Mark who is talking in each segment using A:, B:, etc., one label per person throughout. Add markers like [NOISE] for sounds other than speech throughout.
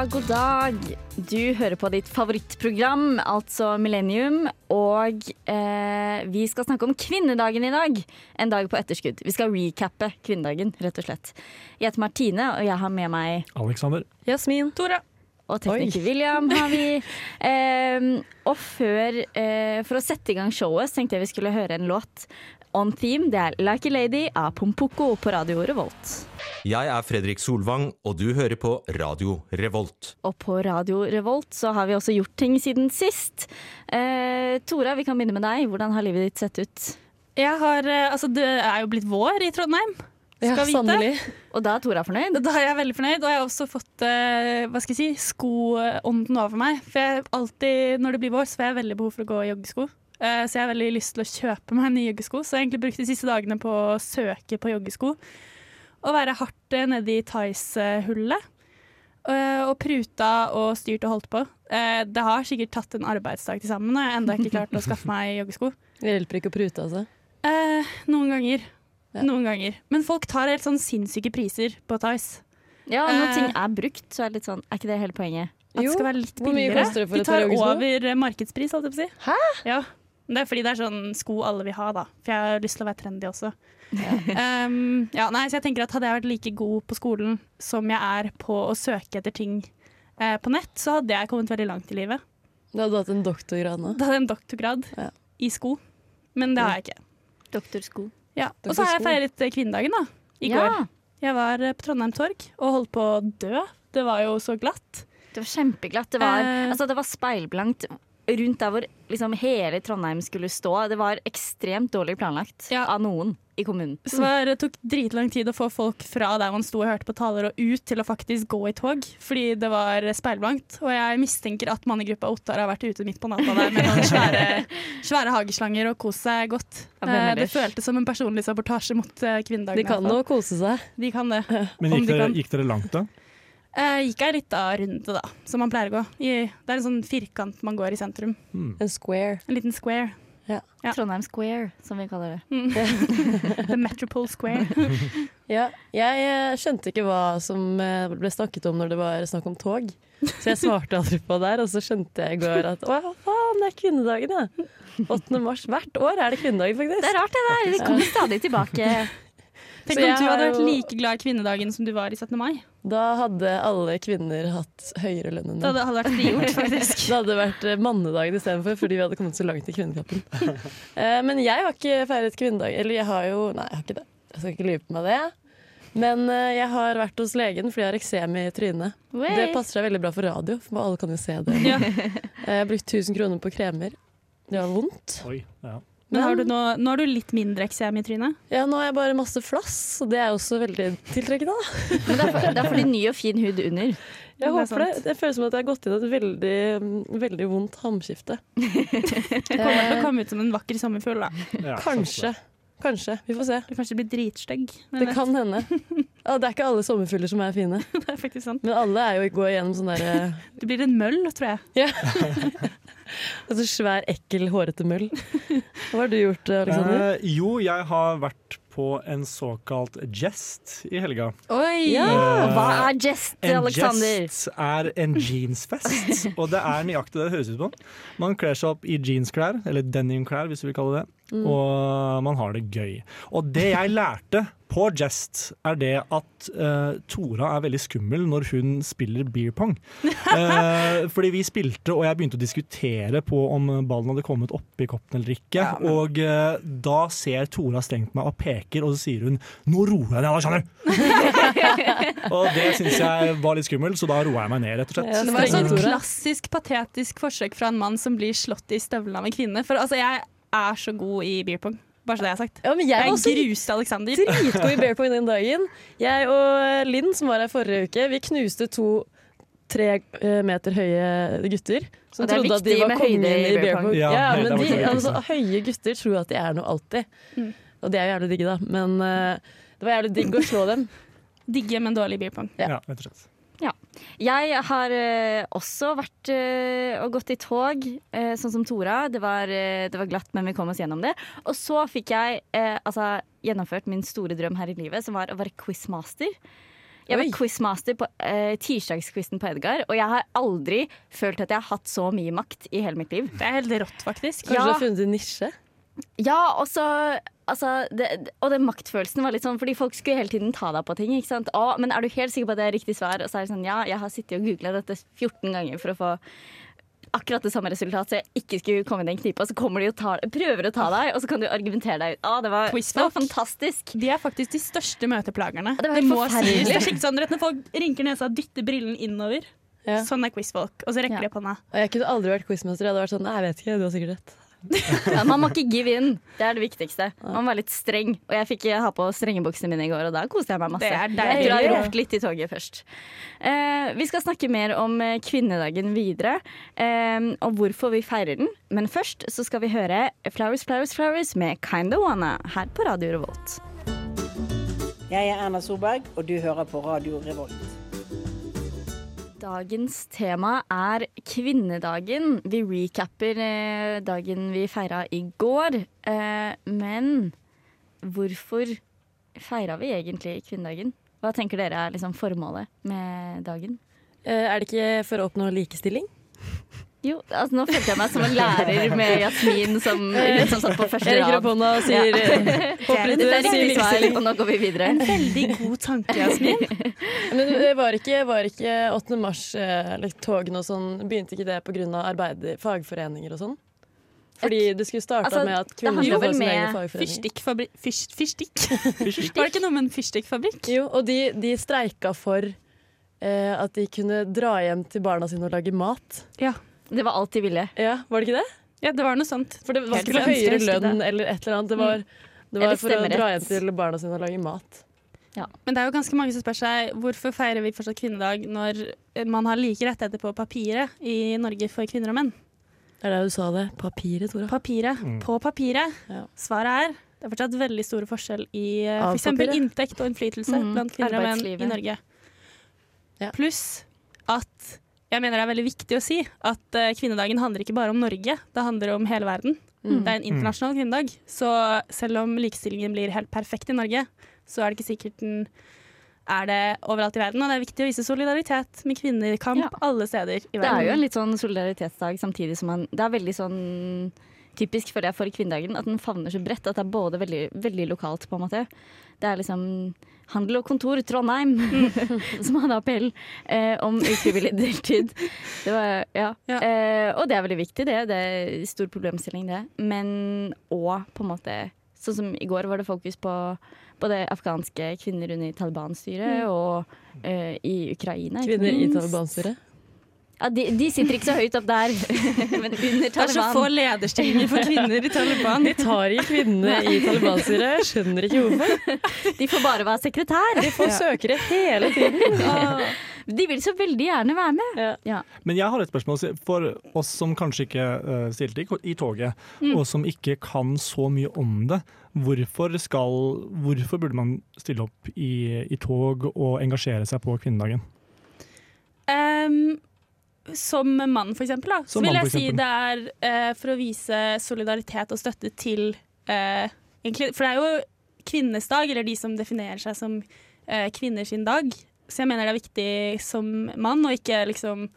A: dag, god dag. Du hører på ditt favorittprogram, altså Millennium. Og eh, vi skal snakke om kvinnedagen i dag. En dag på etterskudd. Vi skal recappe kvinnedagen, rett og slett. Jeg heter Martine, og jeg har med meg
B: Alexander.
C: Jasmin.
D: Tora.
A: Og tekniker William har vi. [LAUGHS] Eh, og før, eh, for å sette i gang showet, tenkte jeg vi skulle høre en låt on theme. Det er Like a Lady av Pompoko på Radio Revolt.
E: Jeg er Fredrik Solvang, og du hører på Radio Revolt.
A: Og på Radio Revolt så har vi også gjort ting siden sist. Eh, Tora, vi kan begynne med deg. Hvordan har livet ditt sett ut?
D: Jeg har, eh, altså, det er jo blitt vår i Trondheim.
C: Ja,
D: Skal vite.
C: sannelig.
A: Og da er Tora fornøyd?
D: Da er jeg veldig fornøyd, og jeg har også fått eh, hva skal jeg si, skoånden over meg. For jeg alltid, når det blir vår, så får jeg veldig behov for å gå i joggesko. Eh, så jeg har veldig lyst til å kjøpe meg nye joggesko. Så jeg har egentlig brukt de siste dagene på å søke på joggesko. Og være hardt eh, nedi Tice-hullet. Eh, og pruta og styrt og holdt på. Eh, det har sikkert tatt en arbeidsdag til sammen, og jeg har ennå ikke klart å skaffe meg joggesko.
C: Det hjelper ikke å prute, altså.
D: Eh, noen ganger.
C: Ja.
D: Noen ganger. Men folk tar helt sånn sinnssyke priser på Tice.
A: Ja, når
D: Eh.
A: ting er brukt, så er det litt sånn Er ikke det hele poenget?
D: At
C: Jo,
D: det skal være litt
C: hvor mye
D: billigere.
C: koster det for
D: De
C: et par
D: tar over markedspris, holdt jeg på å si.
C: Hæ?
D: Ja. Det er fordi det er sånn sko alle vil ha, da. For jeg har lyst til å være trendy også. um, [LAUGHS] ja, nei, så jeg tenker at Hadde jeg vært like god på skolen som jeg er på å søke etter ting eh, på nett, så hadde jeg kommet veldig langt i livet.
C: Du hadde hatt en doktorgrad nå.
D: Da hadde jeg en doktorgrad
C: Ja.
D: i sko. Men det har jeg ikke.
A: Doktorsko.
D: Ja. Og så har jeg feiret eh, kvinnedagen, da. I
A: ja,
D: går. Jeg var eh, på Trondheim Torg og holdt på å dø. Det var jo så glatt.
A: Det var kjempeglatt. Det var,
D: Eh.
A: altså, det var speilblankt rundt der hvor liksom hele Trondheim skulle stå. Det var ekstremt dårlig planlagt
D: Ja.
A: av noen i kommunen.
D: Så det tok dritlang tid å få folk fra der man sto og hørte på taler og ut til å faktisk gå i tog, fordi det var speilblankt. Og jeg mistenker at mannegruppa Ottar har vært ute midt på natta der med noen svære, [LAUGHS] svære hageslanger og kost seg godt.
A: Ja,
D: Eh, det føltes som en personlig sabotasje mot eh, kvinnedagen.
C: De kan nå kose seg.
D: De kan det.
B: Men gikk
D: de
B: dere, gikk dere langt, da?
D: Eh, gikk ei lita runde, da, som man pleier å gå. I, det er en sånn firkant man går i sentrum.
B: Mm.
C: En square.
D: En liten square. Ja.
A: Trondheim Square, som vi kaller det.
D: Mm. [LAUGHS] The Metropole Square. [LAUGHS]
C: Ja, jeg skjønte ikke hva som eh, ble snakket om når det var snakk om tog. Så jeg svarte aldri på der, og så skjønte jeg i går at å ja, faen, det er kvinnedagen, ja. 8. mars. Hvert år er det kvinnedagen, faktisk.
A: Det er rart, det der. Vi kommer stadig tilbake. [LAUGHS]
D: Tenk
C: Så
D: om du hadde vært like glad i kvinnedagen som du var i 17. mai.
C: Da hadde alle kvinner hatt høyere lønn enn
D: Det hadde, vært frigjort, [LAUGHS] faktisk.
C: Det hadde vært eh, mannedagen istedenfor, fordi vi hadde kommet så langt i kvinnekampen. [LAUGHS] Eh, Men jeg har ikke feiret kvinnedag. Eller jeg har jo Nei, jeg har ikke det. Jeg skal ikke lyve på meg det. Men eh, jeg har vært hos legen fordi jeg har eksem i trynet. Det passer seg veldig bra for radio, for alle kan jo se det.
D: Ja. [LAUGHS]
C: Jeg har brukt 1000 kroner på kremer. Det var vondt.
B: Oi, ja.
D: Men har du nå, nå har du litt mindre eksem i trynet.
C: Ja, nå har jeg bare masse flass, og det er også veldig tiltrekkende. [LAUGHS]
A: Men det er, for, det er fordi ny og fin hud under.
C: Jeg
D: Det er
C: håper det.
D: sant.
C: Det føles som at jeg har gått inn i et veldig, veldig vondt hamskifte. [LAUGHS]
D: Du kommer til å komme ut som en vakker sommerfugl. da.
B: ja
C: Kanskje. Kanskje. Vi får se.
D: Du kanskje blir dritstygg.
C: Det kan hende. [LAUGHS] Ja, det er ikke alle sommerfugler som er fine, [LAUGHS]
D: det er faktisk sant.
C: men alle er jo går igjennom sånn derre [LAUGHS]
D: Du blir en møll, tror jeg.
C: altså svær, ekkel, hårete møll. Hva har du gjort, Aleksander?
B: Eh, jo, jeg har vært på en såkalt jest i helga.
D: Oi!
C: Ja.
B: Eh,
A: Hva er jest,
B: En
A: Alexander?
B: jest er en jeansfest, og det er nøyaktig det det høres ut som. Man kler seg opp i jeansklær, eller denimklær hvis du vil kalle det,
C: Mm.
B: og man har det gøy. Og det jeg lærte på Jest, er det at uh, Tora er veldig skummel når hun spiller beer pong. Uh, [LAUGHS] fordi vi spilte, og jeg begynte å diskutere på om ballen hadde kommet oppi koppen eller ikke.
D: Ja, men-
B: Og uh, da ser Tora strengt meg og peker, og så sier hun 'nå roer jeg ned, Alexander'. [LAUGHS] og det syns jeg var litt skummelt, så da roa jeg meg ned, rett og slett.
C: Ja,
D: Det var et sånn klassisk patetisk forsøk fra en mann som blir slått i støvlene av en kvinne. For altså, jeg er så god i beer pong. Bare så det jeg har sagt.
C: Ja, men jeg
D: Jeg
C: også
D: gruste Alexander.
C: dritgod i beer pong den dagen. Jeg og Linn, som var her forrige uke, vi knuste to tre eh, meter høye gutter. Som
A: det er
C: trodde at de var kongen
A: i bear pong.
B: Ja,
C: Ja, men de, altså, høye gutter tror at de er noe alltid.
D: Mm.
C: Og de er jo jævlig digge, da. Men uh, det var jævlig digg å slå dem.
D: Digge, men dårlig i beer pong.
C: Ja.
B: Ja, rett og slett.
A: Jeg har eh, også vært eh, og gått i tog, eh, sånn som Tora. Det var, det var glatt, men vi kom oss gjennom det. Og så fikk jeg altså, gjennomført min store drøm her i livet, som var å være quizmaster. Jeg var
C: Oi.
A: quizmaster på eh, tirsdagsquizen på Edgar, og jeg har aldri følt at jeg har hatt så mye makt i hele mitt liv.
D: Det er helt rått, faktisk.
C: Kanskje
A: Ja.
C: du har funnet din nisje?
A: Ja, og så altså, det, Og den maktfølelsen var litt sånn Fordi folk skulle hele tiden ta deg på ting. Ikke sant? Å, men er du helt sikker på at det er riktig svar? Og så er det sånn Ja, jeg har sittet og googla dette 14 ganger for å få akkurat det samme resultat, så jeg ikke skulle komme i den knipa. Så kommer de og tar, prøver å ta deg, og så kan du argumentere deg ut. Å, det, var, det var fantastisk.
D: De er faktisk de største møteplagerne.
A: Det var
D: Det må sies. Det er skikkelig sånn, Når folk rynker nesa og dytter brillen innover.
C: Ja.
D: Sånn er quizfolk. Og så rekker
A: Ja.
D: de opp hånda.
C: Og jeg kunne aldri vært quizmester. Jeg hadde vært sånn Nei, jeg vet ikke, du har sikkert rett. [LAUGHS]
A: Ja, man må ikke give in. Det er det viktigste. Man må være litt streng. Og jeg fikk ha på strengebuksene mine i går, og da koste jeg meg masse.
D: Det er
A: å jeg
C: har
A: ropt litt i toget først. Eh, vi skal snakke mer om eh, kvinnedagen videre, eh, og hvorfor vi feirer den. Men først så skal vi høre Flowers, Flowers, Flowers med Kinda Wanna her på Radio Revolt.
F: Jeg er Erna Solberg, og du hører på Radio Revolt.
A: Dagens tema er kvinnedagen. Vi recapper eh, dagen vi feira i går. Eh, men hvorfor feira vi egentlig kvinnedagen? Hva tenker dere er liksom formålet med dagen?
C: Eh, er det ikke for å oppnå likestilling?
A: Jo, altså nå følte jeg meg som en lærer med Jasmin som, hun som satt på første rad.
C: Jeg rekker opp hånda og sier eh, [LAUGHS] Håper du
A: er
C: sier
A: svar, og nå går vi videre.
D: En veldig god tanke, Jasmin. [LAUGHS]
C: Men det var ikke, var ikke 8. mars, eh, og sånn, begynte ikke det pga. fagforeninger og sånn? Fordi det skulle starta
A: Altså,
C: med at kvinner skulle få sin
A: med
C: egen fagforening.
D: Fyrstikkfabri- [LAUGHS] Fyrstikk? Var det ikke noe med en fyrstikkfabrikk?
C: Jo, og de, de streika for eh, at de kunne dra hjem til barna sine og lage mat.
D: Ja.
A: Det var alt de ville.
C: Ja, Var det ikke det?
D: ja, det var noe sånt.
C: For det var ikke for høyere lønn eller et eller annet. Det var, det var for å dra hjem til barna sine og lage mat.
D: Men det er jo ganske mange som spør seg hvorfor feirer vi fortsatt kvinnedag når man har like rettigheter på papiret i Norge for kvinner og menn.
C: Det er det du sa det. Papiret, Tora.
D: Papiret.
B: Mm.
D: På papiret.
C: Ja.
D: Svaret er det er fortsatt veldig store forskjell i uh, f.eks.
C: For
D: inntekt og innflytelse
A: Mm,
D: blant kvinner og menn i Norge.
C: Ja.
D: Pluss at jeg mener det er veldig viktig å si at eh, kvinnedagen handler ikke bare om Norge, det handler om hele verden.
C: Mm.
D: Det er en internasjonal kvinnedag, så selv om likestillingen blir helt perfekt i Norge, så er det ikke sikkert den er det overalt i verden. Og det er viktig å vise solidaritet med kvinnekamp
A: Ja.
D: alle steder i verden.
A: Det er jo en litt sånn solidaritetsdag samtidig som man Det er veldig sånn typisk for, det for kvinnedagen at den favner så bredt at det er både veldig, veldig lokalt, på en måte. Det er liksom Handel og kontor Trondheim [LAUGHS] som hadde appell eh, om ufrivillig deltid. Det var, ja.
D: Ja.
A: Eh, og det er veldig viktig, det. Det er stor problemstilling, det. Men òg på en måte Sånn som i går var det fokus på både afghanske kvinner under Taliban-styret og eh, i Ukraina.
C: Kvinner i. Taliban-styret.
A: Ja, de, de sitter ikke så høyt opp der, [LAUGHS] men under
D: Det er så få
A: Taliban.
D: lederstillinger for kvinner i Taliban.
C: De tar i kvinnene i Taliban-styret. Skjønner ikke hvorfor.
A: De får bare være sekretær.
C: De får søkere hele tiden.
A: De vil så veldig gjerne være med.
C: Ja.
B: Men jeg har et spørsmål for oss som kanskje ikke uh, stilte i, toget, toget, og som ikke kan så mye om det. Hvorfor, skal, hvorfor burde man stille opp i, i tog og engasjere seg på kvinnedagen?
D: Ehm, som mann, for eksempel, da, så
B: Som
D: vil jeg si det er eh, for å vise solidaritet og støtte til eh, egentlig, For det er jo kvinnenes dag, eller de som definerer seg som eh, kvinner sin dag. Så jeg mener det er viktig som mann å ikke liksom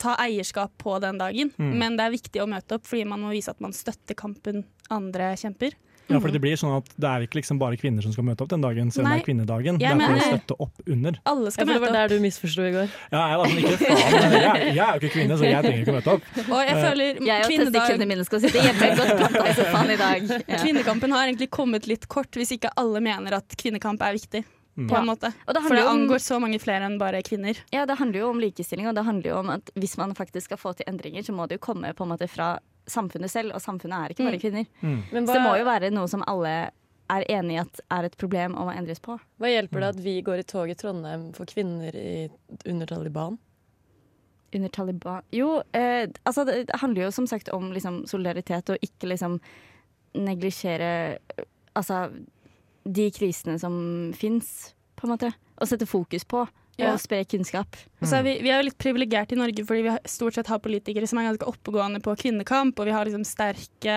D: ta eierskap på den dagen.
B: Mm.
D: Men det er viktig å møte opp fordi man må vise at man støtter kampen andre kjemper.
B: Ja, for det blir sånn at det er ikke liksom bare kvinner som skal møte opp den dagen, selv om det er kvinnedagen.
D: Jeg
B: det er for å støtte opp under.
D: Alle
C: Ja,
D: møte
C: opp. det var der du misforsto i går.
B: Ja, jeg, sånn, ikke faen, jeg, er- jeg er jo ikke kvinne, så jeg trenger ikke å møte opp. [LAUGHS]
D: Og jeg
B: føler
D: føler
A: Jeg og
D: kvinnedag
A: testiklene mine skal sitte hjemme godt planta [LAUGHS] i sofaen i dag. Ja.
D: Kvinnekampen har egentlig kommet litt kort hvis ikke alle mener at kvinnekamp er viktig.
B: Mm.
D: På en måte.
A: Og det
D: For det angår så mange flere enn bare kvinner.
A: ja, det handler jo om likestilling, og det handler jo om at hvis man faktisk skal få til endringer, så må det jo komme på en måte fra samfunnet selv, og samfunnet er ikke bare
D: Mm.
A: kvinner.
B: Mm.
C: Men
A: Så det må jo være noe som alle er enig i at er et problem og må endres på.
C: hva hjelper det at vi går i tog i Trondheim for kvinner i, under Taliban?
A: under Taliban Jo, eh, altså det, det handler jo som sagt om liksom, solidaritet og ikke liksom neglisjere altså de krisene som fins, på en måte. Og sette fokus på.
D: Ja.
A: Og spre kunnskap.
D: Så er vi, vi er jo litt privilegerte i Norge fordi vi stort sett har politikere som er ganske oppegående på kvinnekamp, og vi har liksom sterke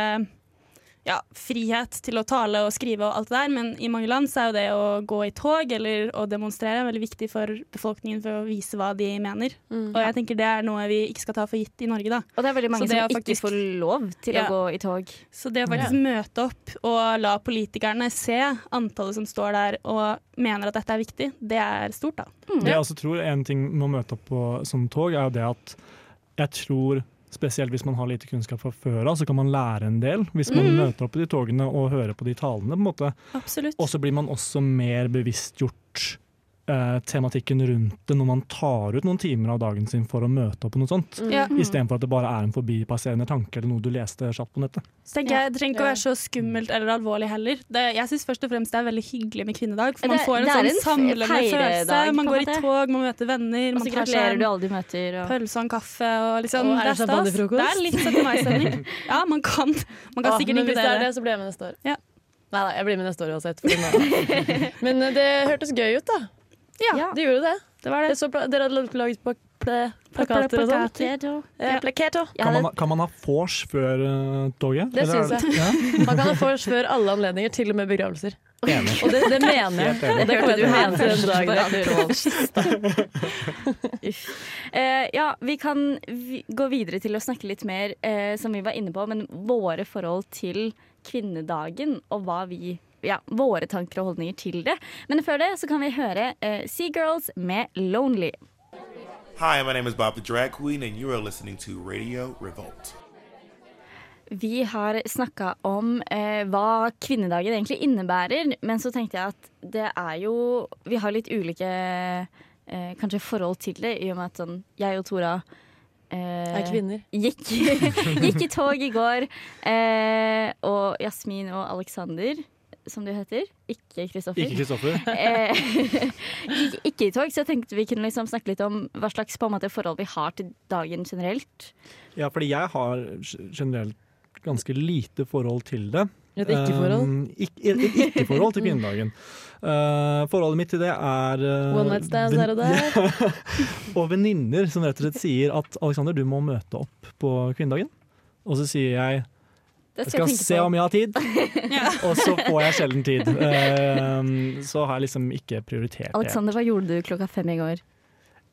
D: ja, frihet til å tale og skrive og alt det der, men i mange land så er jo det å gå i tog eller å demonstrere veldig viktig for befolkningen for å vise hva de mener.
C: Mm.
D: Og jeg tenker det er noe vi ikke skal ta for gitt i Norge, da.
A: Og det er veldig mange som
D: faktisk,
A: ikke får lov til
D: Ja.
A: å gå i tog.
D: Så det å faktisk møte opp og la politikerne se antallet som står der og mener at dette er viktig, det er stort, da.
B: Det jeg også tror en ting med å møte opp på som tog, er jo det at jeg tror Spesielt hvis man har lite kunnskap fra før av, så kan man lære en del. Hvis man møter opp på de togene og hører på de talene. på en måte.
D: Absolutt.
B: Og så blir man også mer bevisstgjort eh, tematikken rundt det når man tar ut noen timer av dagen sin for å møte opp på noe sånt.
D: Ja.
B: Istedenfor at det bare er en forbipasserende tanke eller noe du leste kjapt på nettet.
D: Så tenker jeg, Det trenger ikke å være så skummelt eller alvorlig heller. Det, jeg syns først og fremst det er veldig hyggelig med kvinnedag. For
A: Det-
D: man får en sånn
A: en
D: samlende følelse. Man går i tog, man møter venner,
A: Og
D: man tar seg
A: du
D: en.
A: Og...
D: pølse og en kaffe. Og liksom,
C: Og er det
D: det, er stas. det er litt 17. mai-stemning. [LAUGHS] Ja, man kan, man kan
C: Åh,
D: sikkert
C: inkludere. hvis det er det, så blir jeg med neste år.
D: Ja.
C: Nei, nei, jeg blir med neste år uansett. [LAUGHS] Men eh, det hørtes gøy ut, da.
D: Ja,
C: Det gjorde det.
D: det var det.
C: så pla dere hadde laget på pla plakater og sånn.
A: Plakater.
B: Kan man, kan man ha vors før uh, toget?
C: Det syns jeg.
B: Ja, [LAUGHS]
C: Man kan ha vors før alle anledninger, til og med begravelser.
B: enig.
C: Og det, det mener jeg. Og det kommer jeg til å mene til den dagen.
A: Eh, ja, vi kan vi gå videre til å snakke litt mer, uh, som vi var inne på, men våre forhold til kvinnedagen og hva vi ja, våre tanker og holdninger til det. Men før det så kan vi høre uh, Seagirls med 'Lonely'.
G: Hi, my name is Bob the Drag Queen, and you are listening to Radio Revolt.
A: Vi har snakka om eh, hva kvinnedagen egentlig innebærer, men så tenkte jeg at det er jo Vi har litt ulike eh, kanskje forhold til det, i og med at sånn jeg og Tora eh,
C: Er kvinner.
A: Gikk, [LAUGHS] gikk i tog i går. Eh, og Jasmin og Alexander, som du heter. Ikke Kristoffer.
B: Ikke Kristoffer. [LAUGHS]
A: Eh, gikk ikke i tog, så jeg tenkte vi kunne liksom snakke litt om hva slags på en måte, forhold vi har til dagen generelt.
B: Ja, fordi jeg har generelt ganske lite forhold til det.
C: Et ikke-forhold.
B: Um, ikke-forhold til kvinnedagen. Uh, [LAUGHS] forholdet mitt til det er uh,
C: One night stands her og der. [LAUGHS]
B: og venninner som rett og slett sier at Alexander, du må møte opp på kvinnedagen. Og så sier jeg jeg skal se
A: på.
B: om jeg har tid, [LAUGHS] og så får jeg sjelden tid. Uh, så har jeg liksom ikke prioritert det.
A: Alexander, hva gjorde du klokka fem i går?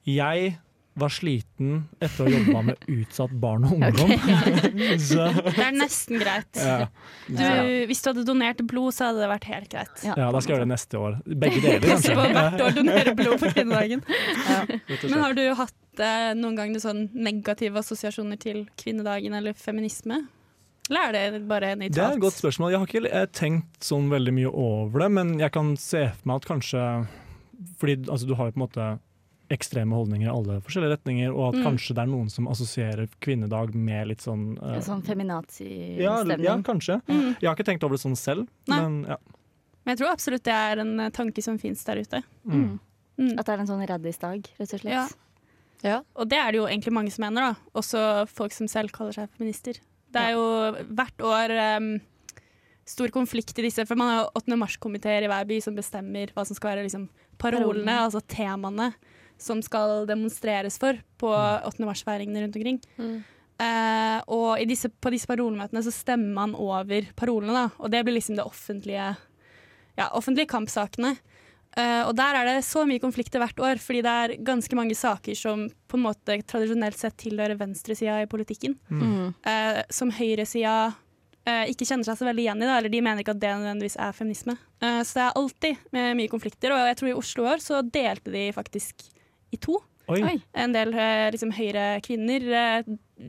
B: Jeg var sliten etter å ha jobba med utsatt barn og [LAUGHS] ungdom. [LAUGHS] så,
D: Det er nesten greit.
B: ja.
D: Du, hvis du hadde donert blod, så hadde det vært helt greit.
A: Ja.
B: ja, da skal jeg gjøre det neste år. Begge deler, kanskje.
D: på hvert år donere blod på kvinnedagen.
B: Ja.
D: Men har du hatt eh, noen gang noen sånn negative assosiasjoner til kvinnedagen eller feminisme? Eller er det bare nøytralt?
B: Det er et godt spørsmål. Jeg har ikke tenkt sånn veldig mye over det, men jeg kan se for meg at kanskje Fordi altså, du har jo på en måte ekstreme holdninger i alle forskjellige retninger, og at
D: Mm.
B: kanskje det er noen som assosierer kvinnedag med litt sånn uh,
A: En sånn
B: ja,
A: feminazi-stemning.
B: ja, kanskje.
D: Mm.
B: Jeg har ikke tenkt over det sånn selv,
D: Nei.
B: men ja.
D: Men jeg tror absolutt det er en eh, tanke som fins der ute.
B: Mm.
D: Mm.
A: At det er en sånn raddisdag, rett og slett.
D: Ja.
C: Ja.
D: Og det er det jo egentlig mange som mener, da. Også folk som selv kaller seg feminister. Det er jo hvert år um, stor konflikt i disse, for man har jo 8. mars-komiteer i hver by som bestemmer hva som skal være liksom, parolene,
A: Parolene.
D: altså temaene, som skal demonstreres for på 8. mars-feiringene rundt omkring.
C: Mm.
D: Uh, og i disse, på disse parolemøtene så stemmer man over parolene, da. Og det blir liksom det offentlige Ja, offentlige kampsakene. Eh, og der er det så mye konflikter hvert år, fordi det er ganske mange saker som på en måte tradisjonelt sett tilhører venstresida i politikken.
A: Mm.
D: Uh, som høyresida uh, ikke kjenner seg så veldig igjen i, da, eller de mener ikke at det nødvendigvis er feminisme. Uh, så det er alltid med mye konflikter, og jeg tror i Oslo i år så delte de faktisk i to.
B: Oi.
D: En del liksom, høyre kvinner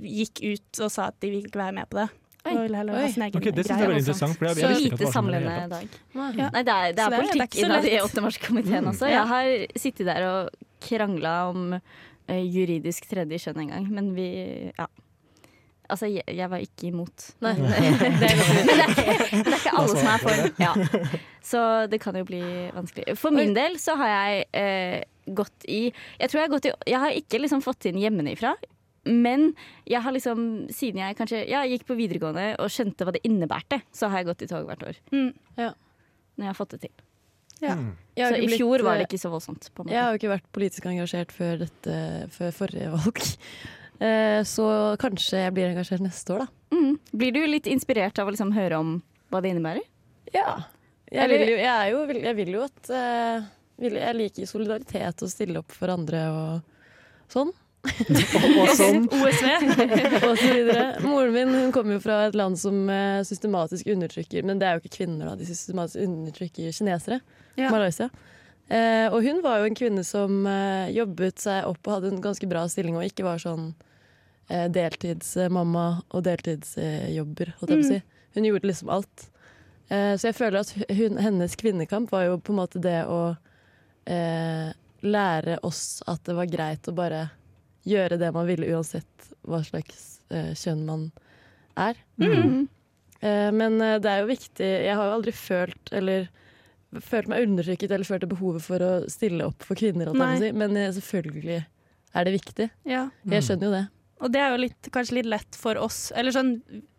D: gikk ut og sa at de ville ikke være med på det.
A: Oi.
D: Og ville heller ha sin egen
B: okay, Det synes jeg er veldig
A: og sånt.
B: interessant. For jeg,
A: Så lite
B: det var i det
A: samlende dag.
D: Ja.
A: Nei, det er, det er
D: Så det det
A: politikk
D: ikke så
A: i
D: lett.
A: 8. mars-komiteen også. Jeg har sittet der og krangla om uh, juridisk tredje kjønn en gang, men vi Ja. Altså, jeg, jeg var ikke imot.
C: Nei. [LAUGHS]
A: Nei.
C: Det er [LAUGHS]
A: men det, er ikke, det er ikke alle som er for. Ja. Så det kan jo bli vanskelig. For min del så har jeg uh, gått i Jeg tror jeg har gått i Jeg har ikke liksom fått inn hjemmefra. Men jeg har liksom, siden jeg kanskje ja, gikk på videregående og skjønte hva det innebærte, så har jeg gått i tog hvert år.
D: Mm.
A: Når jeg har fått det til.
D: Ja.
B: Mm.
A: Så i
C: blitt,
A: fjor var
C: eh,
A: det ikke så voldsomt. på en
C: Jeg har jo ikke vært politisk engasjert før, dette, før forrige valg. [LAUGHS] Eh, Så kanskje jeg blir engasjert neste år, da.
A: Mm. Blir du litt inspirert av å liksom høre om hva det innebærer?
C: Ja. Jeg
A: Eller-
C: vil jo, jeg er jo, jeg vil jo at eh, vil, Jeg liker solidaritet og stille opp for andre og sånn.
B: Og, og sånn. [LAUGHS]
D: OSV. [LAUGHS]
C: og så videre. Moren min hun kommer jo fra et land som eh, systematisk undertrykker Men det er jo ikke kvinner, da. De systematisk undertrykker kinesere.
D: Ja.
C: Malaysia. Eh, og hun var jo en kvinne som eh, jobbet seg opp og hadde en ganske bra stilling, og ikke var sånn eh, deltidsmamma og deltidsjobber, holdt jeg på å si. Hun gjorde liksom alt. Eh, så jeg føler at hun, hennes kvinnekamp var jo på en måte det å eh, lære oss at det var greit å bare gjøre det man ville, uansett hva slags eh, kjønn man er.
B: Mm.
C: Eh, men eh, det er jo viktig Jeg har jo aldri følt eller følt meg undertrykket eller følt det behovet for å stille opp for kvinner. Si. Men eh, selvfølgelig er det viktig.
D: Ja.
C: Jeg skjønner jo det.
D: Og det er jo litt, kanskje litt lett for oss. Eller sånn,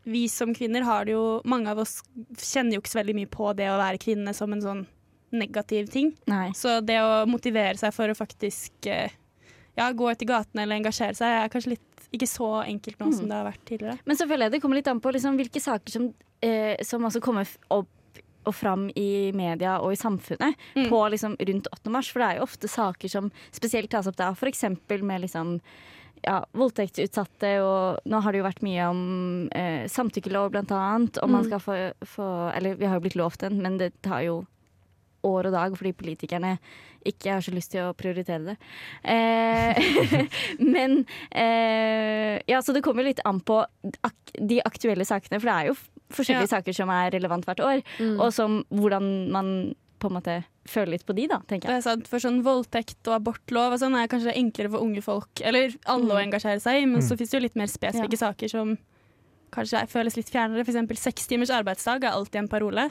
D: vi som kvinner har det jo Mange av oss kjenner jo ikke så veldig mye på det å være kvinne som en sånn negativ ting.
A: Nei.
D: Så det å motivere seg for å faktisk eh, ja, gå ut i gatene eller engasjere seg, er kanskje litt ikke så enkelt nå som det har vært tidligere.
A: Men jeg det kommer litt an på liksom, hvilke saker som, eh, som altså kommer opp og fram i media og i samfunnet
D: Mm.
A: på liksom, rundt 8. mars. For det er jo ofte saker som spesielt tas opp da, f.eks. med liksom ja, voldtektsutsatte, og nå har det jo vært mye om eh, samtykkelov, blant annet. Om man
D: Mm.
A: skal få, få Eller vi har jo blitt lovt den, men det tar jo år og dag fordi politikerne ikke har så lyst til å prioritere det. Eh, [LAUGHS] men eh, Ja, så det kommer litt an på ak de aktuelle sakene, for det er jo forskjellige
D: Ja.
A: saker som er relevant hvert år,
C: Mm.
A: og som hvordan man på en måte føler litt på de, da, tenker
D: Det
A: jeg.
D: er sant, for sånn Voldtekt og abortlov og sånn er kanskje enklere for unge folk, eller alle å engasjere seg i, men så finnes det jo litt mer spesifikke saker som kanskje føles litt fjernere. For eksempel seks timers arbeidsdag er alltid en parole.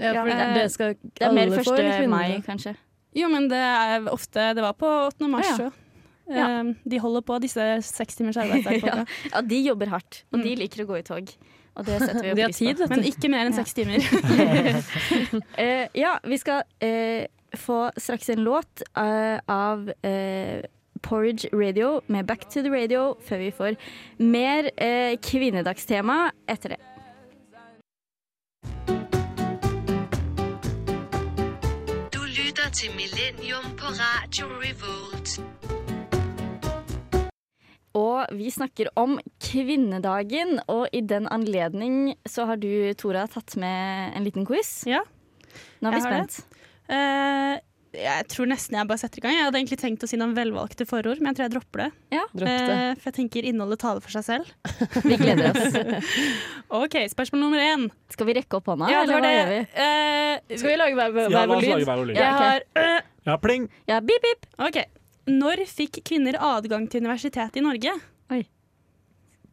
C: Ja, for
A: eh,
C: det skal
A: Det er mer
C: alle få,
A: 1.
C: eller
A: mai, kanskje.
D: Jo, men det er ofte Det var på 8. mars
A: ja.
D: òg.
A: Ja.
D: De holder på, disse seks timers arbeidsdag. [LAUGHS]
A: ja. ja, de jobber hardt, og de liker å gå i tog. Og det setter vi jo
C: De
A: pris på.
C: Tid.
D: Men ikke mer enn
A: Ja.
D: seks timer.
A: uh, [LAUGHS] [LAUGHS] ja, vi skal uh, få straks en låt uh, av eh, Porridge Radio med Back to the Radio før vi får mer eh, kvinnedagstema etter det.
H: Til Millennium på Radio Revolt.
A: Og vi snakker om kvinnedagen, og i den anledning så har du, Tora, tatt med en liten quiz.
D: Ja.
A: Nå er vi
D: har det.
A: spent.
D: Jeg tror nesten jeg bare setter i gang. Jeg hadde egentlig tenkt å si noen velvalgte forord, men jeg tror jeg dropper det.
C: Dropp det.
D: Eh, for jeg tenker innholdet taler for seg selv. [LAUGHS]
A: Vi gleder oss. [LAUGHS]
D: OK, spørsmål nummer én.
A: Skal vi rekke opp hånda,
D: Ja,
A: eller hva
D: det.
A: gjør vi?
D: Eh,
C: Skal vi lage hver, hver,
B: Ja, la oss lage
C: lyd?
B: hver vår lyd.
D: jeg
A: Ja, ok.
D: har eh,
B: Ja, pling!
A: Ja, bip, bip.
D: OK. Når fikk kvinner adgang til universitetet i Norge?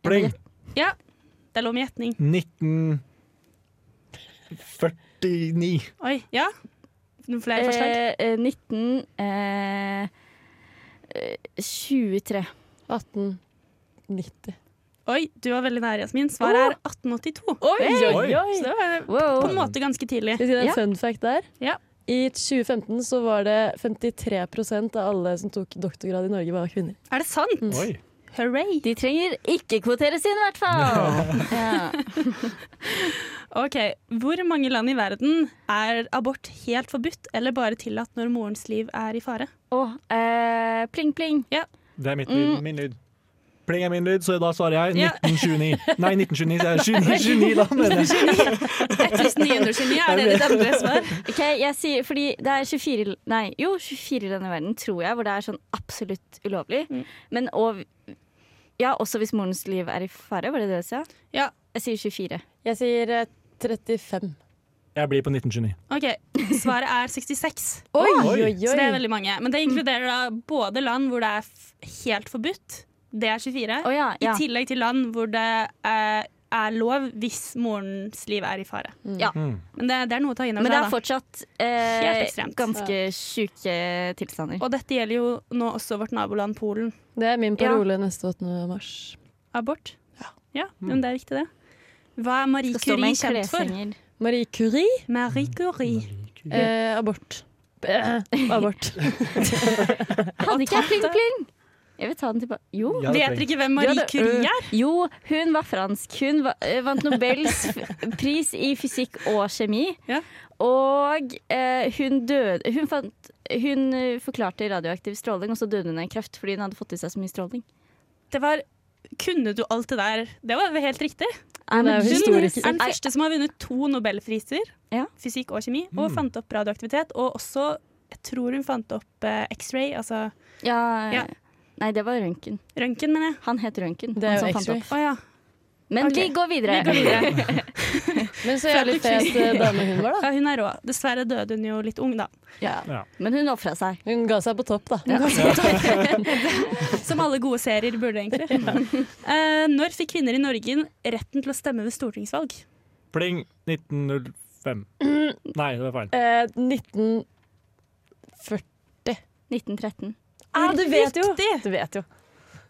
B: Pling!
D: Ja, det er lov med gjetning.
B: 1949.
D: Oi, ja? Noen flere forslag?
A: Eh, eh, 19 eh, eh, 23.
C: 1890.
D: Oi, du var veldig nær, Jasmin. Svaret er 1882.
C: Oi, oi, oi!
D: Så det var
A: Wow.
D: på en måte ganske tidlig.
C: Skal vi si en
A: Ja.
C: fun fact der?
D: Ja.
C: I 2015 så var det 53% av alle som tok doktorgrad i Norge, var kvinner.
D: Er det sant?
B: Oi.
D: Hooray!
A: De trenger ikke kvoteres inn, i hvert fall. [LAUGHS] Ja. [LAUGHS]
D: Ok, Hvor mange land i verden er abort helt forbudt eller bare tillatt når morens liv er i fare?
A: Oh, eh, pling, pling.
B: Det er mitt lyd, min lyd. Pling er min lyd, så da svarer jeg
D: Ja.
B: 1929. Nei, 1929. det er det 29, 29 da, mener jeg.
D: 1929, er det ditt andre svar?
A: Ok, jeg sier, fordi det er 24, nei, jo, 24 land i verden, tror jeg, hvor det er sånn absolutt ulovlig.
D: Mm.
A: Men og, ja, også hvis morens liv er i fare, var det det du sa?
D: Ja.
A: Jeg sier 24.
C: Jeg sier eh, 35.
B: Jeg blir på 1929.
D: Ok, Svaret er 66.
C: Oi,
B: Oi.
C: oi!
D: Så det er veldig mange. Men det inkluderer da både land hvor det er f helt forbudt, det er 24,
A: Å ja, ja.
D: i tillegg til land hvor det er, er lov hvis morens liv er i fare.
A: ja.
B: Mm.
D: Men det, det er noe å ta inn over
A: Men det er fortsatt eh,
D: ekstremt.
A: ganske sjuke tilstander.
D: Og dette gjelder jo nå også vårt naboland Polen.
C: Det er min
A: Ja.
C: parole neste 8. mars.
D: Abort. Ja, ja men det er viktig, det. Hva er Marie Curie kjent for?
C: Mm. Marie Curie,
D: Marie Curie.
C: eh, abort. Bæ, [CLEARS THROAT] abort. [LAUGHS]
A: Hadde ikke jeg pling, pling? Jeg vil ta den tilbake. Jo.
B: Ja,
D: Vet dere ikke hvem Marie
A: det-
D: Curie er?
A: Jo, hun var fransk. Hun va- eh, vant Nobels pris i fysikk og kjemi.
D: Ja.
A: Og eh, hun døde hun, fant, hun forklarte radioaktiv stråling, og så døde hun av kreft fordi hun hadde fått i seg så mye stråling.
D: Det var Kunne du alt det der? Det var helt riktig.
C: Hun er
D: er den første som har vunnet to nobelpriser,
A: Ja.
D: fysikk og kjemi, og fant opp radioaktivitet. Og også, jeg tror hun fant opp eh, X-ray, altså
A: Ja,
D: Ja.
A: Nei, det var røntgen.
D: røntgen, mener jeg.
A: Han het røntgen.
C: Det er jo X-ray.
D: Oh, ja.
A: Men
D: okay.
A: vi går videre.
D: Vi går videre. [LAUGHS]
C: Men så jævlig fet eh, dame hun var, da.
D: ja. Hun er rå. Dessverre døde hun jo litt ung, da.
C: Ja.
B: Ja.
A: Men hun ofra seg.
C: Hun ga seg på topp, da. [LAUGHS]
D: Som alle gode serier burde, egentlig. Uh, når fikk kvinner i Norge retten til å stemme ved stortingsvalg?
B: Pling 1905. Nei, det var feil.
C: Uh, 1940
A: 1913.
C: ah, Du vet jo! Du vet jo.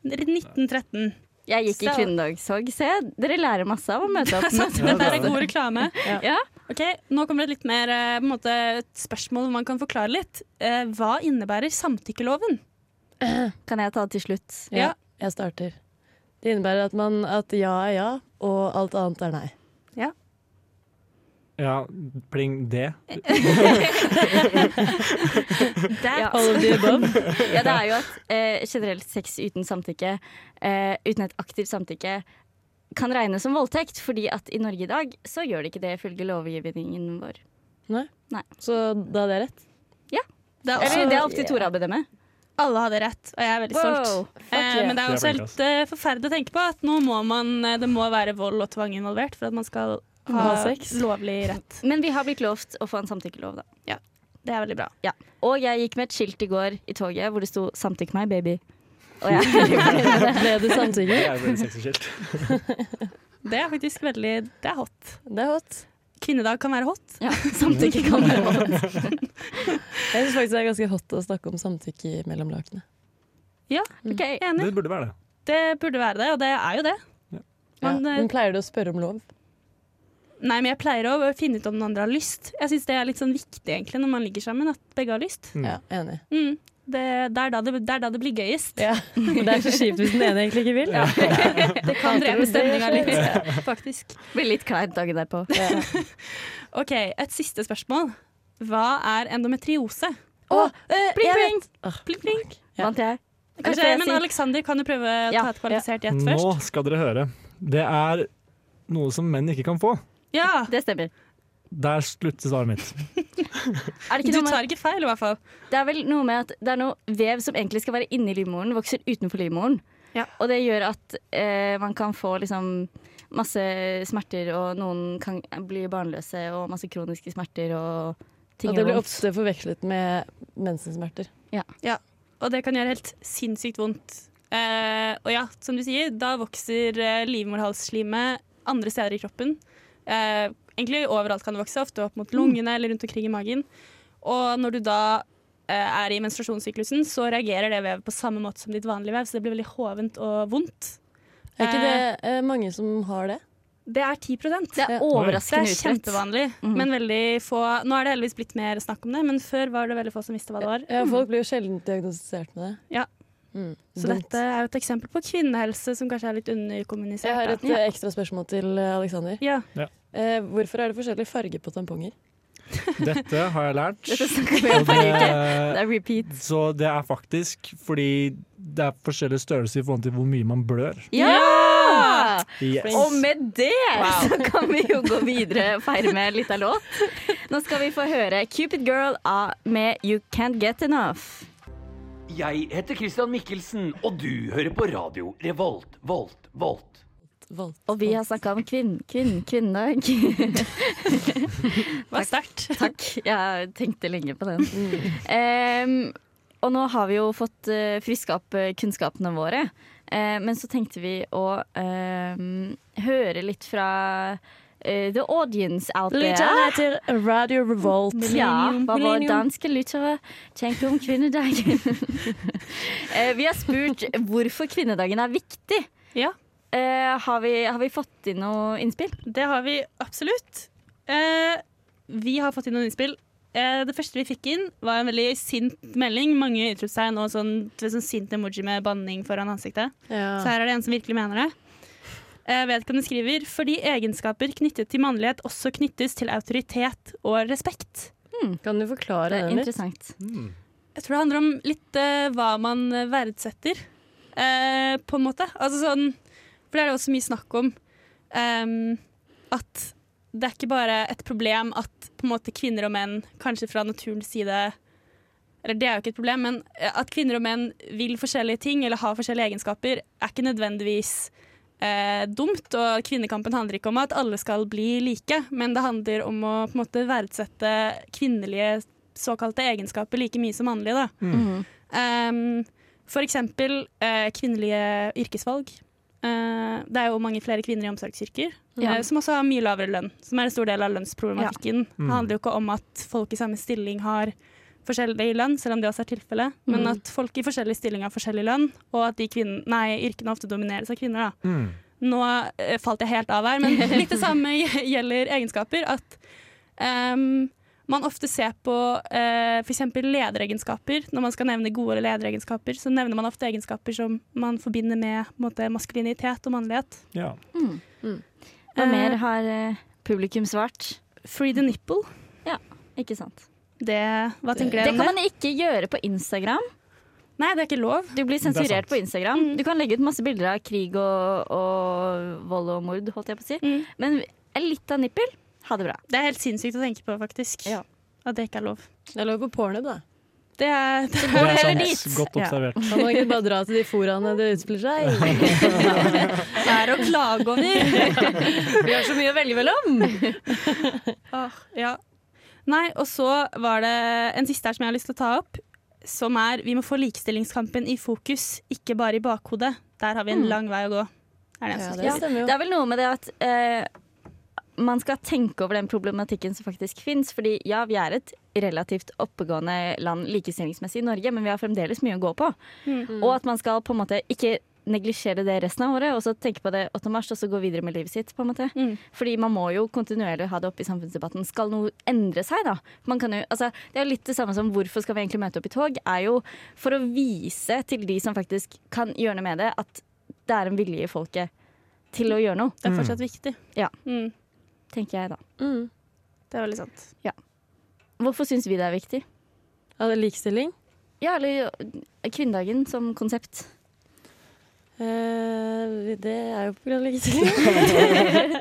D: 1913.
A: Jeg gikk i kvinnedagshogg. Se, dere lærer masse av å møte opp. [LAUGHS]
D: det er god reklame.
A: Ja.
D: Ok, Nå kommer det litt mer eh, på en måte, et spørsmål man kan forklare litt. Eh, hva innebærer samtykkeloven?
A: Kan jeg ta det til slutt?
C: Ja,
D: Ja.
C: jeg starter. Det innebærer at, man, at ja er ja, og alt annet er nei.
B: Ja, pling det. [LAUGHS]
A: Ja.
C: All of the above. [LAUGHS]
A: Ja, det er jo at eh, generelt sex uten samtykke, eh, uten et aktivt samtykke, kan regnes som voldtekt, fordi at i Norge i dag så gjør det ikke det ifølge lovgivningen vår.
C: Så da hadde jeg rett. Ja.
D: Det er også,
A: Eller det er opp til Tora å bedømme.
D: alle hadde rett, og jeg er veldig stolt. Eh,
C: yeah.
D: men det er også helt eh, forferdelig å tenke på at nå må man, eh, det må være vold og tvang involvert for at man skal ha,
C: sex.
D: lovlig rett.
A: Men vi har blitt lovt å få en samtykkelov, da.
D: Det er veldig bra.
A: Ja. Og jeg gikk med et skilt i går i toget hvor det sto 'samtykk meg, baby'. Og jeg. [LAUGHS]
C: Ble det samtykke?
B: Jeg et veldig. [LAUGHS]
D: Det er faktisk veldig Det er hot.
C: Det er hot.
D: Kvinnedag kan være hot.
A: Ja, [LAUGHS] samtykke kan være hot.
C: Jeg syns faktisk det er ganske hot å snakke om samtykke mellom lakene.
D: Ja,
A: Ok.
D: enig.
B: Det burde være det.
D: Det burde være det, og det er jo det.
C: Ja.
D: Man, ja.
C: Men pleier du å spørre om lov?
D: Nei, men jeg pleier å finne ut om den andre har lyst. Jeg syns det er litt sånn viktig egentlig når man ligger sammen, at begge har lyst.
B: Mm.
C: Ja, enig.
D: Mm. Det, det, er da det, det er da det blir gøyest.
C: Ja. [LAUGHS] Det er så kjipt hvis den ene egentlig ikke vil. Ja. [LAUGHS]
D: Det kan drepe stemninga litt, [LAUGHS] faktisk.
A: Blir litt kleint dagen derpå.
C: Ja.
D: OK, et siste spørsmål. Hva er endometriose?
C: Å, eh, pling-pling! Ah,
D: Pling, pling.
A: Vant jeg?
D: Kanskje, men
A: Aleksander,
D: Alexander, kan du prøve å ta et kvalifisert gjett først?
B: Nå skal dere høre. Det er noe som menn ikke kan få.
D: Ja! [LAUGHS]
A: Det stemmer.
B: Der slutter svaret mitt. [LAUGHS]
A: Er det, ikke
D: Du tar ikke feil, i hvert fall.
A: det er vel noe med at det er noe vev som egentlig skal være inni livmoren, vokser utenfor livmoren.
D: Ja.
A: Og det gjør at eh, man kan få liksom masse smerter, og noen kan bli barnløse, og masse kroniske smerter og ting
C: Og det blir ofte forvekslet med mensensmerter.
D: Og det kan gjøre helt sinnssykt vondt. Eh, og ja, som du sier, da vokser eh, livmorhalsslimet andre steder i kroppen. Eh, egentlig overalt kan det vokse, ofte opp mot lungene eller rundt omkring i magen. Og når du da eh, er i menstruasjonssyklusen, så reagerer det vevet på samme måte som ditt vanlige vev, så det blir veldig hovent og vondt.
C: Er ikke det eh, mange som har det?
D: Det er 10
A: Det er
C: Ja.
D: Det er kjempevanlig,
A: mm.
D: men veldig få Nå er det heldigvis blitt mer snakk om det, men før var det veldig få som visste hva det var.
C: Ja, [CLEARS THROAT] folk blir jo sjelden diagnostisert med det.
D: Ja.
C: Mm,
D: Så dette er jo et eksempel på kvinnehelse som kanskje er litt underkommunisert.
C: Jeg har et ja. ekstra spørsmål til Aleksander. Alexander.
D: Ja.
C: Eh, hvorfor er det forskjellig farge på tamponger? [LAUGHS]
B: Dette har jeg lært.
A: Dette vi om
B: det,
A: Det er repeat.
B: så det er faktisk fordi det er forskjellig størrelse i forhold til hvor mye man blør.
A: Ja!
B: Yes.
A: Og med det [LAUGHS] så kan vi jo gå videre og feire med litt av låt. Nå skal vi få høre Cupid Girl med You Can't Get Enough.
I: Jeg heter Christian Mikkelsen, og du hører på radio Revolt, Volt, Volt.
C: Volt.
A: Og vi har snakka om kvinn, kvinn, kvinne. [LAUGHS]
D: Det var sterkt.
A: Takk. Jeg tenkte lenge på den. Um, og nå har vi jo fått uh, friska opp eh, kunnskapene våre. Uh, men så tenkte vi å uh, høre litt fra eh, the audience out there.
C: Lytterne heter Radio Revolt.
A: Ja, hva våre danske lyttere tenker om kvinnedagen. uh, [LAUGHS] vi har spurt hvorfor kvinnedagen er viktig.
D: Ja.
A: Uh, har, vi, har vi fått inn noe innspill?
D: Det har vi absolutt. Eh, vi har fått inn noen innspill. eh, det første vi fikk inn, var en veldig sint melding. Mange utropstegn og sånn, sånn sint emoji med banning foran ansiktet.
C: Ja.
D: Så her er det en som virkelig mener det. Eh, vedkommende skriver fordi egenskaper knyttet til mannlighet også knyttes til autoritet og respekt.
C: Kan du forklare
A: Det er interessant.
D: Jeg tror det handler om litt uh, hva man eh, verdsetter, uh, på en måte. Altså sånn, for det er det også mye snakk om. um, at det er ikke bare et problem at på en måte kvinner og menn, kanskje fra naturens side Eller det er jo ikke et problem, men at kvinner og menn vil forskjellige ting eller har forskjellige egenskaper, er ikke nødvendigvis eh, dumt. Og kvinnekampen handler ikke om at alle skal bli like, men det handler om å på en måte verdsette kvinnelige såkalte egenskaper like mye som mannlige. Da.
A: Mm.
D: Um, for eksempel eh, kvinnelige yrkesvalg. Eh, det er jo mange flere kvinner i omsorgsyrker,
A: Ja.
D: eh, som også har mye lavere lønn. Som er en stor del av lønnsproblematikken.
B: Mm.
D: Det handler jo ikke om at folk i samme stilling har forskjellig lønn, selv om det også er tilfellet, men
C: Mm.
D: at folk i forskjellige stillinger har forskjellig lønn, og at de kvinner, nei, yrkene ofte domineres av kvinner. Da.
B: Mm.
D: Nå eh, falt jeg helt av her, men [LAUGHS] litt det samme gjelder egenskaper. At um, man ofte ser på uh, f.eks. lederegenskaper. Når man skal nevne gode lederegenskaper, så nevner man ofte egenskaper som man forbinder med måte, maskulinitet og mannlighet.
B: Ja.
A: Hva
D: Eh,
A: mer har eh, publikum svart?
D: Free the nipple.
A: Ja, Ikke sant.
D: Det, hva tenker
A: Det
D: dere om
A: kan
D: det?
A: man ikke gjøre på Instagram.
D: Nei, det er ikke lov.
A: Du blir
B: er
A: sensurert på Instagram.
D: Mm.
A: Du kan legge ut masse bilder av krig og, og vold og mord, holdt jeg på å si.
D: Mm.
A: Men litt av nippel, ha det bra.
D: Det er helt sinnssykt å tenke på, faktisk.
A: Ja.
D: At det ikke er lov.
C: Det er lov på porno, da.
D: Det er, det
A: er,
B: Det er sant.
A: dit.
B: Godt
A: Ja.
B: observert.
C: må man ikke bare dra til de foraene det utspiller seg?
D: er å klage over. [LAUGHS]
C: Vi har så mye å velge mellom!
D: Ah, ja. Nei, og så var det en siste her som jeg har lyst til å ta opp. Som er vi må få likestillingskampen i fokus, ikke bare i bakhodet. Der har vi en
A: Mm.
D: lang vei å gå. Er det en
C: Ja, det stemmer jo.
A: Det er vel noe med det at eh, man skal tenke over den problematikken som faktisk fins. Fordi ja, vi er et relativt oppegående land likestillingsmessig i Norge, men vi har fremdeles mye å gå på.
D: Mm.
A: Og at man skal på en måte ikke neglisjere det resten av året, og så tenke på det 8. mars, og så gå videre med livet sitt. på en måte.
D: Mm.
A: Fordi man må jo kontinuerlig ha det oppe i samfunnsdebatten. Skal noe endre seg, da? Man kan jo, altså, det er jo litt det samme som hvorfor skal vi egentlig møte opp i tog? Er jo for å vise til de som faktisk kan gjøre noe med det, at det er en vilje i folket til å gjøre noe,
D: Det er fortsatt viktig.
A: Ja.
D: Mm.
A: tenker jeg da.
C: Mm.
D: Det er veldig sant.
A: Hvorfor syns vi det er viktig?
C: Ja, det er likestilling.
A: Ja, eller kvinnedagen som konsept.
C: Eh, det er jo på grunn av likestilling.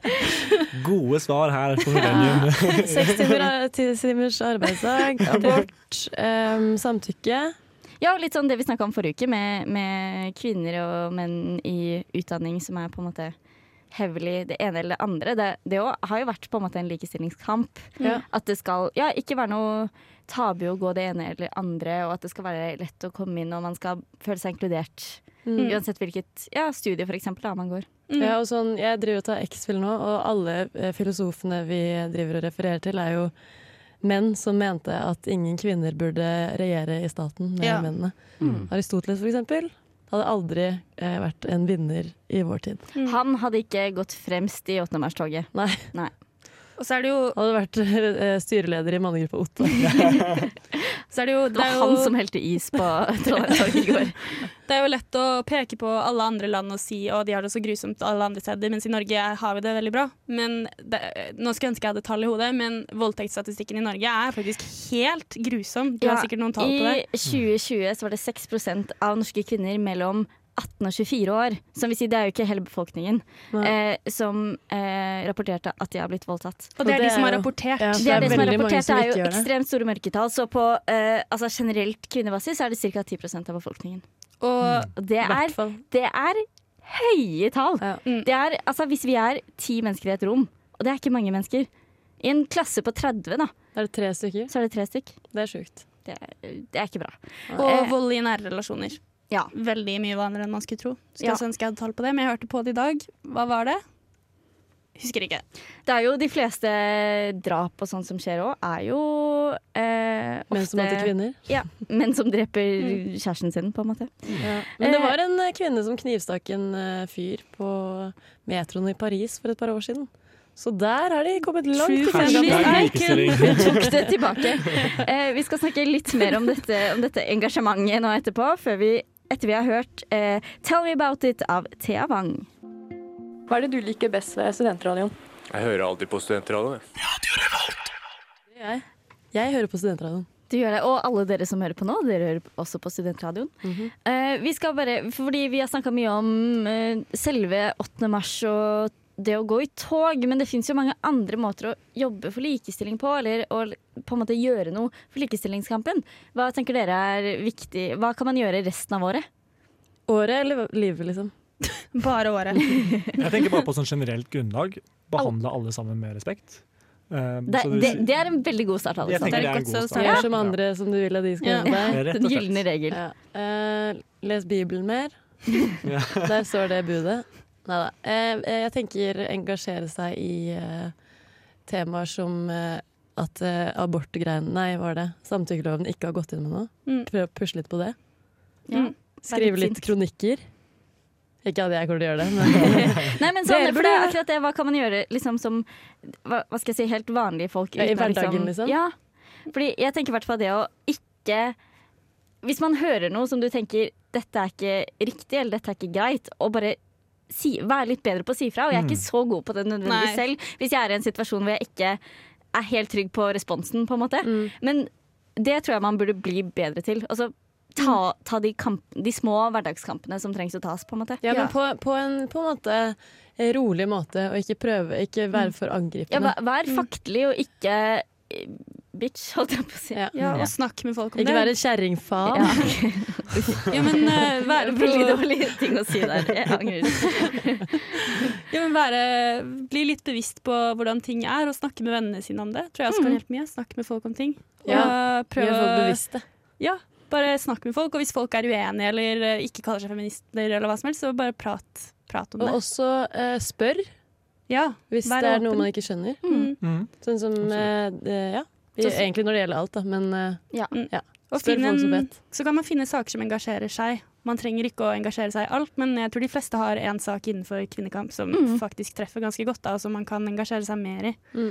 C: [LAUGHS]
B: Gode svar her på Millennium.
C: Seks timer, ti timers arbeidsdag, [LAUGHS] abort, um, samtykke.
A: Ja, litt sånn det vi snakka om forrige uke, med, med kvinner og menn i utdanning som er på en måte heavily det ene eller det andre. Det, det har jo vært på en måte en likestillingskamp.
C: Ja.
A: At det skal ja, ikke være noe tabu å gå det ene eller andre, og at det skal være lett å komme inn og man skal føle seg inkludert.
C: Mm.
A: Uansett hvilket ja, studie for eksempel, da, man går.
D: Mm.
C: Ja, og sånn, jeg driver og tar X-Fill nå, og alle eh, filosofene vi driver og refererer til, er jo menn som mente at ingen kvinner burde regjere i staten med
D: Ja.
C: mennene.
B: Mm.
C: Aristoteles, for eksempel, hadde aldri eh, vært en vinner i vår tid.
D: Mm.
A: Han hadde ikke gått fremst i 8. mars-toget.
C: Nei. Nei.
D: Og så er det jo,
C: hadde vært eh, styreleder i mannegruppa Otto. [LAUGHS]
D: så er det, jo,
A: Det
D: det
A: var han som helte is på Trondheimstorget i går.
D: Det er jo lett å peke på alle andre land og si at de har det så grusomt alle andre steder, mens i Norge har vi det veldig bra. Men det, Nå skulle jeg ønske jeg hadde tall i hodet, men voldtektsstatistikken i Norge er faktisk helt grusom. Du har sikkert noen tall på det.
A: I 2020 så var det 6% av norske kvinner mellom 18 og 24 år, som vil si det er jo ikke hele befolkningen, eh, som eh, rapporterte at de har blitt voldtatt.
D: Og det er de som har rapportert.
C: Ja,
A: Det er det er
C: det som har
A: rapportert,
C: som
A: det er jo ekstremt store mørketall. Så på eh, altså generelt kvinnebasis er det ca. 10% av befolkningen.
D: Og
A: det er, det er høye tall.
C: Ja.
D: Mm.
A: Det er, altså, hvis vi er ti mennesker i et rom, og det er ikke mange mennesker I en klasse på 30, da,
C: er det tre stykker.
A: så er det tre stykk.
C: Det er sjukt.
A: Det er, det er ikke bra.
D: Og
A: Eh,
D: vold i nære relasjoner.
A: Ja.
D: Veldig mye vanligere enn man skulle tro. Skulle
A: Ja.
D: ønske jeg hadde tall på det, men jeg hørte på det i dag. Hva var det? Husker ikke.
A: Det er jo de fleste drap og sånt som skjer òg, er jo eh, ofte
C: Menn som hater kvinner.
A: Ja, menn som dreper [LAUGHS] kjæresten sin, på en måte.
C: Ja. Men det var en eh, kvinne som knivstakk en eh, fyr på metroen i Paris for et par år siden. Så der har de kommet langt.
D: True.
A: Vi tok det tilbake. Eh, vi skal snakke litt mer om dette, om dette engasjementet nå etterpå, før vi, etter vi har hørt eh, 'Tell Me About It' av Thea Wang.
J: Hva er det du liker best ved studentradioen?
K: Jeg hører alltid på studentradioen.
C: Jeg, jeg hører på studentradioen.
A: Du gjør det, Og alle dere som hører på nå, dere hører også på Studentradioen. Eh, vi skal bare, fordi vi har snakka mye om eh, selve 8. mars og det å gå i tog, men det fins jo mange andre måter å jobbe for likestilling på, eller å på en måte gjøre noe for likestillingskampen. Hva tenker dere er viktig? Hva kan man gjøre resten av året?
C: Året eller livet, liksom? [LAUGHS]
D: Bare året. [LAUGHS]
B: Jeg tenker bare på sånn generelt grunnlag. Behandle alle sammen med respekt. Uh,
A: Det,
B: du-
A: det, det er en veldig god start.
B: Jeg
A: Alexander.
B: tenker det er en god start.
C: Gjør som andre som du vil at de skal
A: Ja.
C: gjøre deg.
A: Den gylne regel.
C: Ja. Uh, les Bibelen mer. [LAUGHS] Der står det budet. Nei da. Eh, jeg tenker engasjere seg i eh, temaer som eh, at eh, abortgreiene Nei, hva var det? Samtykkeloven ikke har gått inn med noe.
D: Mm.
C: Prøve å pusle litt på det.
A: Ja.
C: Skrive
A: litt
C: kronikker. Ikke at jeg kommer til å gjøre det, men [LAUGHS]
A: Nei, men sånn, for det er akkurat det. Hva kan man gjøre liksom, som hva, hva skal jeg si, helt vanlige folk?
C: Ja, i
A: uten å
C: hverdagen, liksom?
A: Ja. Fordi jeg tenker i hvert fall det å ikke Hvis man hører noe som du tenker dette er ikke riktig eller dette er ikke greit, og bare si, være litt bedre på å si fra. Og jeg er ikke så god på det nødvendigvis
D: Nei.
A: selv hvis jeg er i en situasjon hvor jeg ikke er helt trygg på responsen, på en måte.
C: Mm.
A: Men det tror jeg man burde bli bedre til. Altså ta, ta de, kamp, de små hverdagskampene som trengs å tas, på en måte.
C: Ja, men på, på, en, på en måte eh, rolig måte, og ikke prøve Ikke være for
A: Ja,
C: angripende.
A: vær, vær faktelig og ikke eh, bitch, holdt jeg på å si.
C: Ja.
D: Ja, og snakk med folk om
C: Ikke
D: det.
C: være kjerringfaen.
A: Ja. [LAUGHS]
D: Ja, men uh, være på
A: Veldig dårlig ting å si der. Jeg angrer. [LAUGHS]
D: Ja, men være, bli litt bevisst på hvordan ting er, og snakke med vennene sine om det. Tror jeg også kan hjelpe mye. Snakke med folk om ting.
C: Ja,
D: prøve
C: Gjør folk
D: å-
C: bevisste.
D: Ja, bare snakk med folk. Og hvis folk er uenige eller eh, ikke kaller seg feminister, eller hva som helst, så bare prat, prat om
C: Og
D: det.
C: også uh, spør
D: Ja,
C: hvis det er noe man ikke skjønner.
D: mm.
B: Mm.
C: Sånn som eh, det- Ja. Egentlig når det gjelder alt, da, men eh,
A: Ja.
C: ja.
D: Og
C: Spør
D: finne
C: som vet.
D: så kan man finne saker som engasjerer seg. Man trenger ikke å engasjere seg i alt, men jeg tror de fleste har en sak innenfor kvinnekamp som
A: mm.
D: faktisk treffer ganske godt, da, og som man kan engasjere seg mer i.
C: Mm.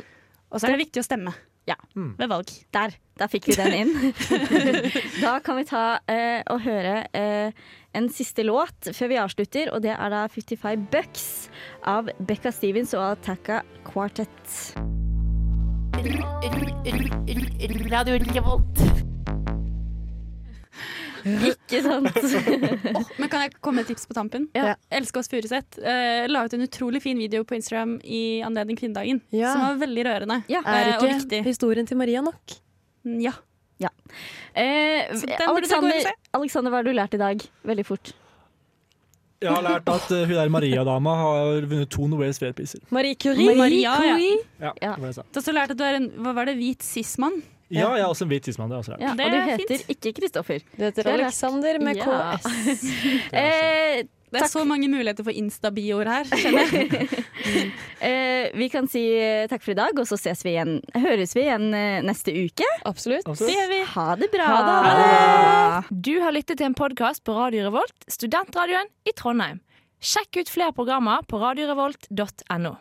D: Og så er det viktig å stemme
A: Ja.
B: Mm.
D: ved valg.
A: Der, der fikk vi den inn. [LAUGHS] da kan vi ta eh, og høre eh, en siste låt før vi avslutter, og det er da 55 Bucks av Becca Stevens og Ataka Quartet.
J: Radio Revolt.
A: Ikke sant? [LAUGHS]
D: Men kan jeg komme med et tips på tampen?
A: Ja.
D: Elsker oss Furuseth uh, la ut en utrolig fin video på Instagram i anledning kvinnedagen,
C: Ja.
D: som var veldig rørende.
A: Ja.
C: Er
D: Eh, og
C: ikke
D: viktig.
C: historien til Maria nok?
D: Ja.
A: ja.
D: Uh, den burde dere gå inn og
A: Alexander. Alexander, hva har du lært i dag? Veldig fort.
B: Jeg har lært at uh, hun der Maria-dama har vunnet to Nobels fredspriser.
C: Marie Curie.
D: Maria, ja.
B: Ja,
A: Ja.
B: det var det jeg sa.
D: Du har også lært at du er en hva var det, hvit cis-mann.
B: ja, jeg er også en hvit tidsmann. Det har jeg også lært.
A: Ja, og du
D: er
A: heter
D: fint.
A: ikke Kristoffer.
C: Du heter
A: er.
C: Alexander med
A: Ja.
C: KS. [LAUGHS]
A: Eh,
D: Det er så mange muligheter for Insta-bioer her. kjenner jeg.
A: uh, [LAUGHS] vi kan si eh, takk for i dag, og så ses vi igjen, høres vi igjen eh, neste uke.
C: Absolutt.
B: Absolutt.
D: Det gjør vi.
A: Ha det bra.
C: Ha
J: Du har lyttet til en podkast på Radio Revolt, studentradioen i Trondheim. Sjekk ut flere programmer på radiorevolt.no.